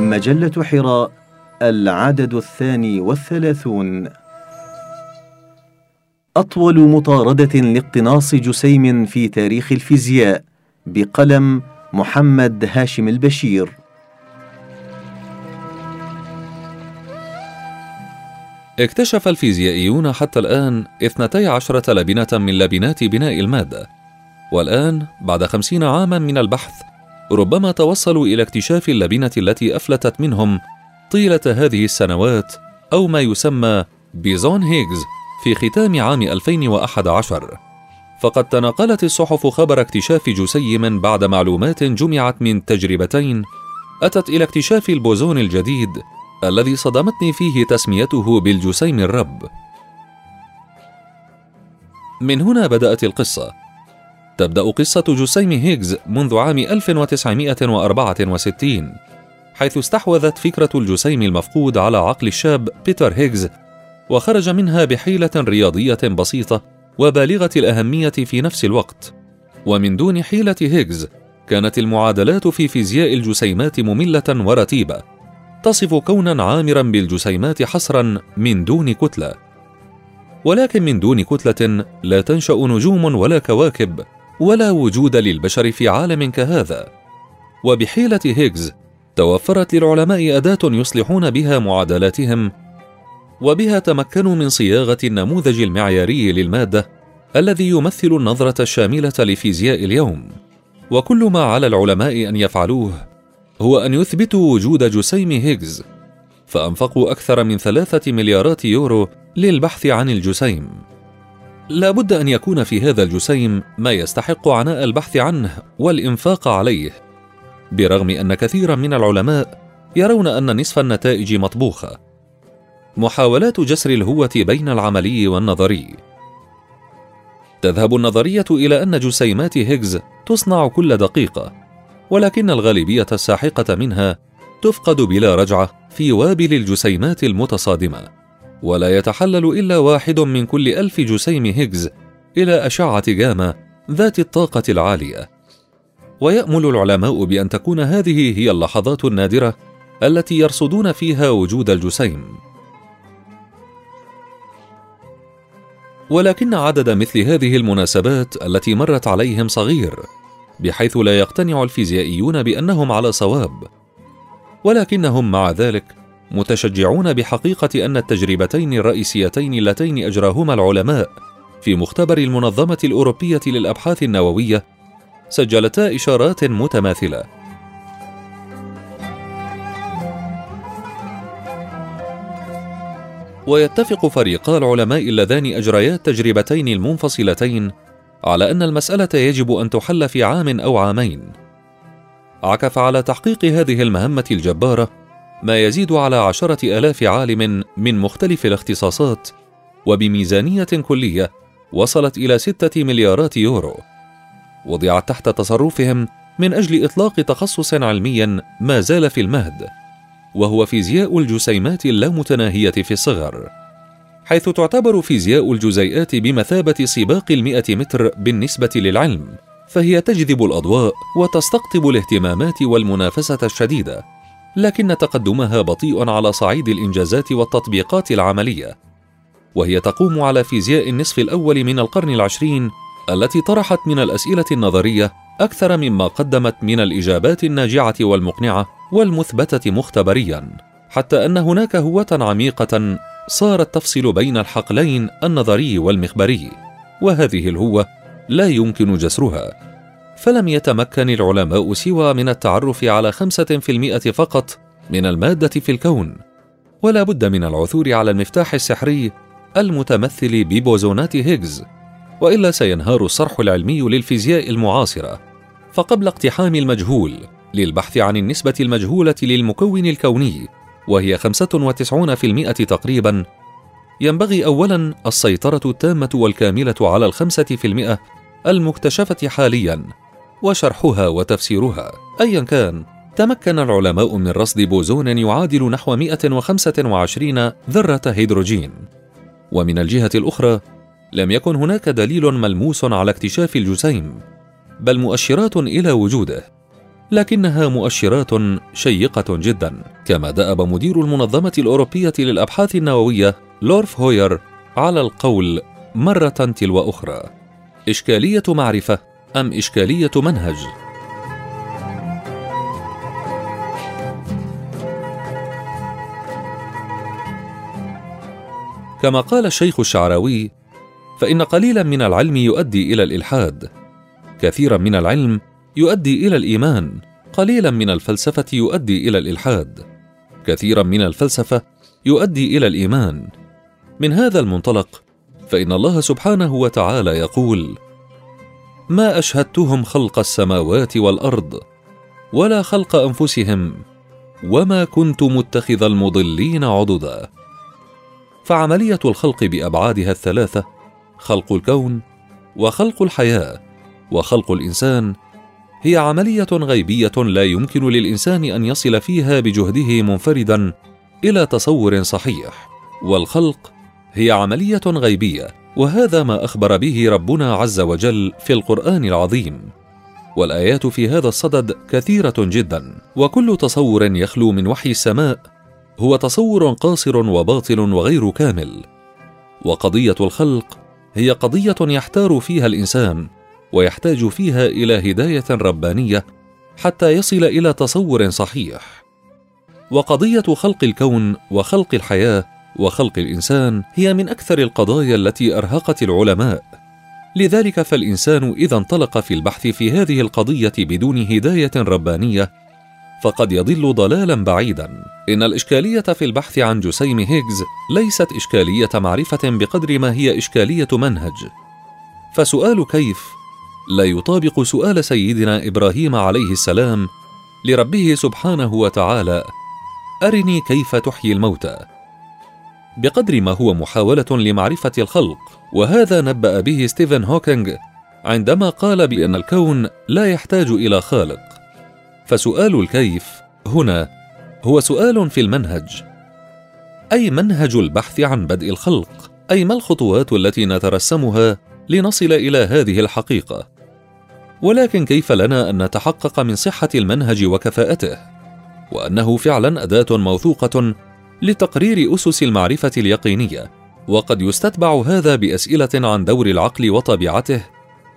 مجلة حراء العدد الثاني والثلاثون. أطول مطاردة لاقتناص جسيم في تاريخ الفيزياء بقلم محمد هاشم البشير. اكتشف الفيزيائيون حتى الآن 12 لبنة من لبنات بناء المادة والآن بعد خمسين عاما من البحث ربما توصلوا إلى اكتشاف اللبنة التي أفلتت منهم طيلة هذه السنوات أو ما يسمى بوزون هيغز في ختام عام 2011 فقد تناقلت الصحف خبر اكتشاف جسيم بعد معلومات جمعت من تجربتين أدت إلى اكتشاف البوزون الجديد الذي صدمتني فيه تسميته بالجسيم الرب. من هنا بدأت القصة. تبدأ قصة جسيم هيغز منذ عام 1964 حيث استحوذت فكرة الجسيم المفقود على عقل الشاب بيتر هيغز وخرج منها بحيلة رياضية بسيطة وبالغة الأهمية في نفس الوقت. ومن دون حيلة هيغز كانت المعادلات في فيزياء الجسيمات مملة ورتيبة تصف كونا عامرا بالجسيمات حصرا من دون كتلة. ولكن من دون كتلة لا تنشأ نجوم ولا كواكب ولا وجود للبشر في عالم كهذا. وبحيلة هيغز توفرت للعلماء أداة يصلحون بها معادلاتهم وبها تمكنوا من صياغة النموذج المعياري للمادة الذي يمثل النظرة الشاملة لفيزياء اليوم. وكل ما على العلماء أن يفعلوه هو أن يثبتوا وجود جسيم هيغز فأنفقوا أكثر من ثلاثة مليارات يورو للبحث عن الجسيم. لا بد أن يكون في هذا الجسيم ما يستحق عناء البحث عنه والإنفاق عليه برغم أن كثيرا من العلماء يرون أن نصف النتائج مطبوخة. محاولات جسر الهوة بين العملي والنظري. تذهب النظرية إلى أن جسيمات هيغز تصنع كل دقيقة ولكن الغالبية الساحقة منها تفقد بلا رجعة في وابل الجسيمات المتصادمة. ولا يتحلل إلا واحد من كل ألف جسيم هيغز إلى أشعة جاما ذات الطاقة العالية. ويأمل العلماء بأن تكون هذه هي اللحظات النادرة التي يرصدون فيها وجود الجسيم. ولكن عدد مثل هذه المناسبات التي مرت عليهم صغير بحيث لا يقتنع الفيزيائيون بأنهم على صواب. ولكنهم مع ذلك متشجعون بحقيقة أن التجربتين الرئيسيتين اللتين أجراهما العلماء في مختبر المنظمة الأوروبية للأبحاث النووية سجلتا إشارات متماثلة. ويتفق فريقا العلماء اللذان أجريا التجربتين المنفصلتين على أن المسألة يجب أن تحل في عام أو عامين. عكف على تحقيق هذه المهمة الجبارة ما يزيد على عشرة آلاف عالم من مختلف الاختصاصات وبميزانية كلية وصلت إلى ستة مليارات يورو. وضعت تحت تصرفهم من أجل إطلاق تخصص علمي ما زال في المهد وهو فيزياء الجسيمات اللامتناهية في الصغر. حيث تعتبر فيزياء الجزيئات بمثابة سباق المئة متر بالنسبة للعلم فهي تجذب الأضواء وتستقطب الاهتمامات والمنافسة الشديدة. لكن تقدمها بطيء على صعيد الإنجازات والتطبيقات العملية. وهي تقوم على فيزياء النصف الأول من القرن العشرين التي طرحت من الأسئلة النظرية أكثر مما قدمت من الإجابات الناجعة والمقنعة والمثبتة مختبريا. حتى أن هناك هوة عميقة صارت تفصل بين الحقلين النظري والمخبري. وهذه الهوة لا يمكن جسرها. فلم يتمكن العلماء سوى من التعرف على خمسة في المئة فقط من المادة في الكون. ولا بد من العثور على المفتاح السحري المتمثل ببوزونات هيغز وإلا سينهار الصرح العلمي للفيزياء المعاصرة. فقبل اقتحام المجهول للبحث عن النسبة المجهولة للمكون الكوني وهي 95% تقريبا ينبغي أولا السيطرة التامة والكاملة على الخمسة في المئة المكتشفة حاليا. وشرحها وتفسيرها. أيا كان تمكن العلماء من رصد بوزون يعادل نحو 125 ذرة هيدروجين. ومن الجهة الأخرى لم يكن هناك دليل ملموس على اكتشاف الجسيم بل مؤشرات إلى وجوده. لكنها مؤشرات شيقة جدا كما دأب مدير المنظمة الأوروبية للأبحاث النووية لورف هوير على القول مرة تلو أخرى. إشكالية معرفة أم إشكالية منهج؟ كما قال الشيخ الشعراوي فإن قليلا من العلم يؤدي إلى الإلحاد. كثيرا من العلم يؤدي إلى الإيمان. قليلا من الفلسفة يؤدي إلى الإلحاد. كثيرا من الفلسفة يؤدي إلى الإيمان. من هذا المنطلق فإن الله سبحانه وتعالى يقول ما أشهدتهم خلق السماوات والأرض ولا خلق أنفسهم وما كنت متخذ المضلين عضدا. فعملية الخلق بأبعادها الثلاثة خلق الكون وخلق الحياة وخلق الإنسان هي عملية غيبية لا يمكن للإنسان أن يصل فيها بجهده منفردا إلى تصور صحيح. والخلق هي عملية غيبية وهذا ما أخبر به ربنا عز وجل في القرآن العظيم. والآيات في هذا الصدد كثيرة جدا وكل تصور يخلو من وحي السماء هو تصور قاصر وباطل وغير كامل. وقضية الخلق هي قضية يحتار فيها الإنسان ويحتاج فيها إلى هداية ربانية حتى يصل إلى تصور صحيح. وقضية خلق الكون وخلق الحياة وخلق الإنسان هي من أكثر القضايا التي أرهقت العلماء. لذلك فالإنسان إذا انطلق في البحث في هذه القضية بدون هداية ربانية فقد يضل ضلالا بعيدا. إن الإشكالية في البحث عن جسيم هيجز ليست إشكالية معرفة بقدر ما هي إشكالية منهج. فسؤال كيف؟ لا يطابق سؤال سيدنا إبراهيم عليه السلام لربه سبحانه وتعالى أرني كيف تحيي الموتى؟ بقدر ما هو محاولة لمعرفة الخلق وهذا نبأ به ستيفن هوكينج عندما قال بأن الكون لا يحتاج إلى خالق. فسؤال الكيف هنا هو سؤال في المنهج. أي منهج البحث عن بدء الخلق؟ أي ما الخطوات التي نترسمها لنصل إلى هذه الحقيقة؟ ولكن كيف لنا أن نتحقق من صحة المنهج وكفاءته؟ وأنه فعلا أداة موثوقة لتقرير أسس المعرفة اليقينية وقد يستتبع هذا بأسئلة عن دور العقل وطبيعته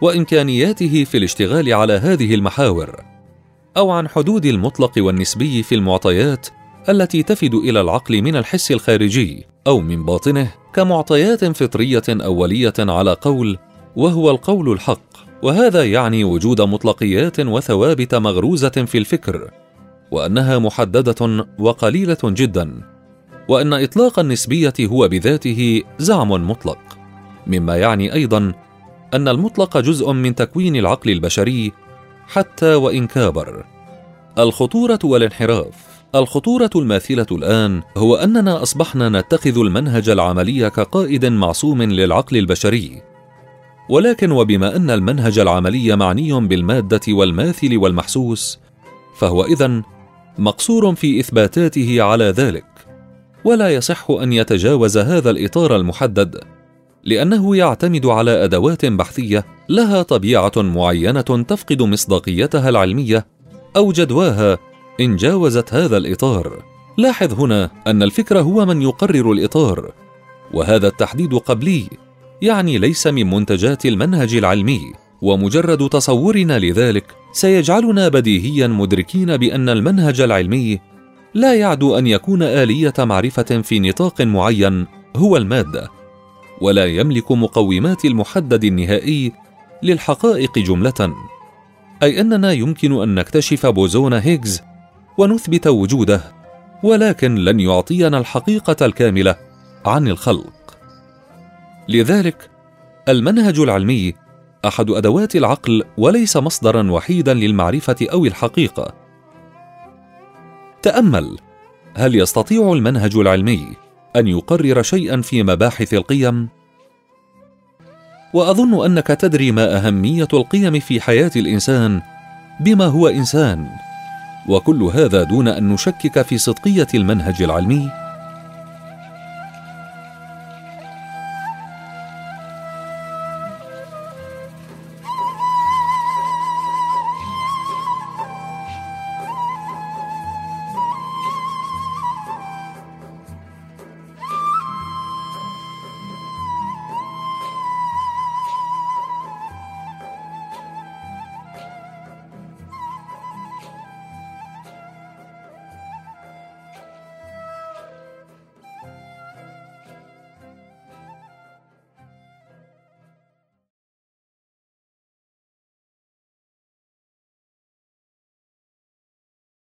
وإمكانياته في الاشتغال على هذه المحاور أو عن حدود المطلق والنسبي في المعطيات التي تفد إلى العقل من الحس الخارجي أو من باطنه كمعطيات فطرية أولية على قول وهو القول الحق. وهذا يعني وجود مطلقيات وثوابت مغروزة في الفكر وأنها محددة وقليلة جدا. وإن إطلاق النسبية هو بذاته زعم مطلق مما يعني أيضا أن المطلق جزء من تكوين العقل البشري حتى وإن كابر. الخطورة والانحراف الخطورة الماثلة الآن هو أننا أصبحنا نتخذ المنهج العملي كقائد معصوم للعقل البشري. ولكن وبما أن المنهج العملي معني بالمادة والماثل والمحسوس فهو إذن مقصور في إثباتاته على ذلك. ولا يصح أن يتجاوز هذا الإطار المحدد لأنه يعتمد على أدوات بحثية لها طبيعة معينة تفقد مصداقيتها العلمية أو جدواها إن جاوزت هذا الإطار. لاحظ هنا أن الفكر هو من يقرر الإطار وهذا التحديد قبلي يعني ليس من منتجات المنهج العلمي ومجرد تصورنا لذلك سيجعلنا بديهيا مدركين بأن المنهج العلمي لا يعدو أن يكون آلية معرفة في نطاق معين هو الماده ولا يملك مقومات المحدد النهائي للحقائق جملة. أي أننا يمكن أن نكتشف بوزون هيجز ونثبت وجوده ولكن لن يعطينا الحقيقة الكاملة عن الخلق. لذلك المنهج العلمي أحد أدوات العقل وليس مصدرا وحيدا للمعرفة أو الحقيقة. تأمل هل يستطيع المنهج العلمي أن يقرر شيئا في مباحث القيم؟ وأظن أنك تدري ما أهمية القيم في حياة الإنسان بما هو إنسان وكل هذا دون أن نشكك في صدقية المنهج العلمي.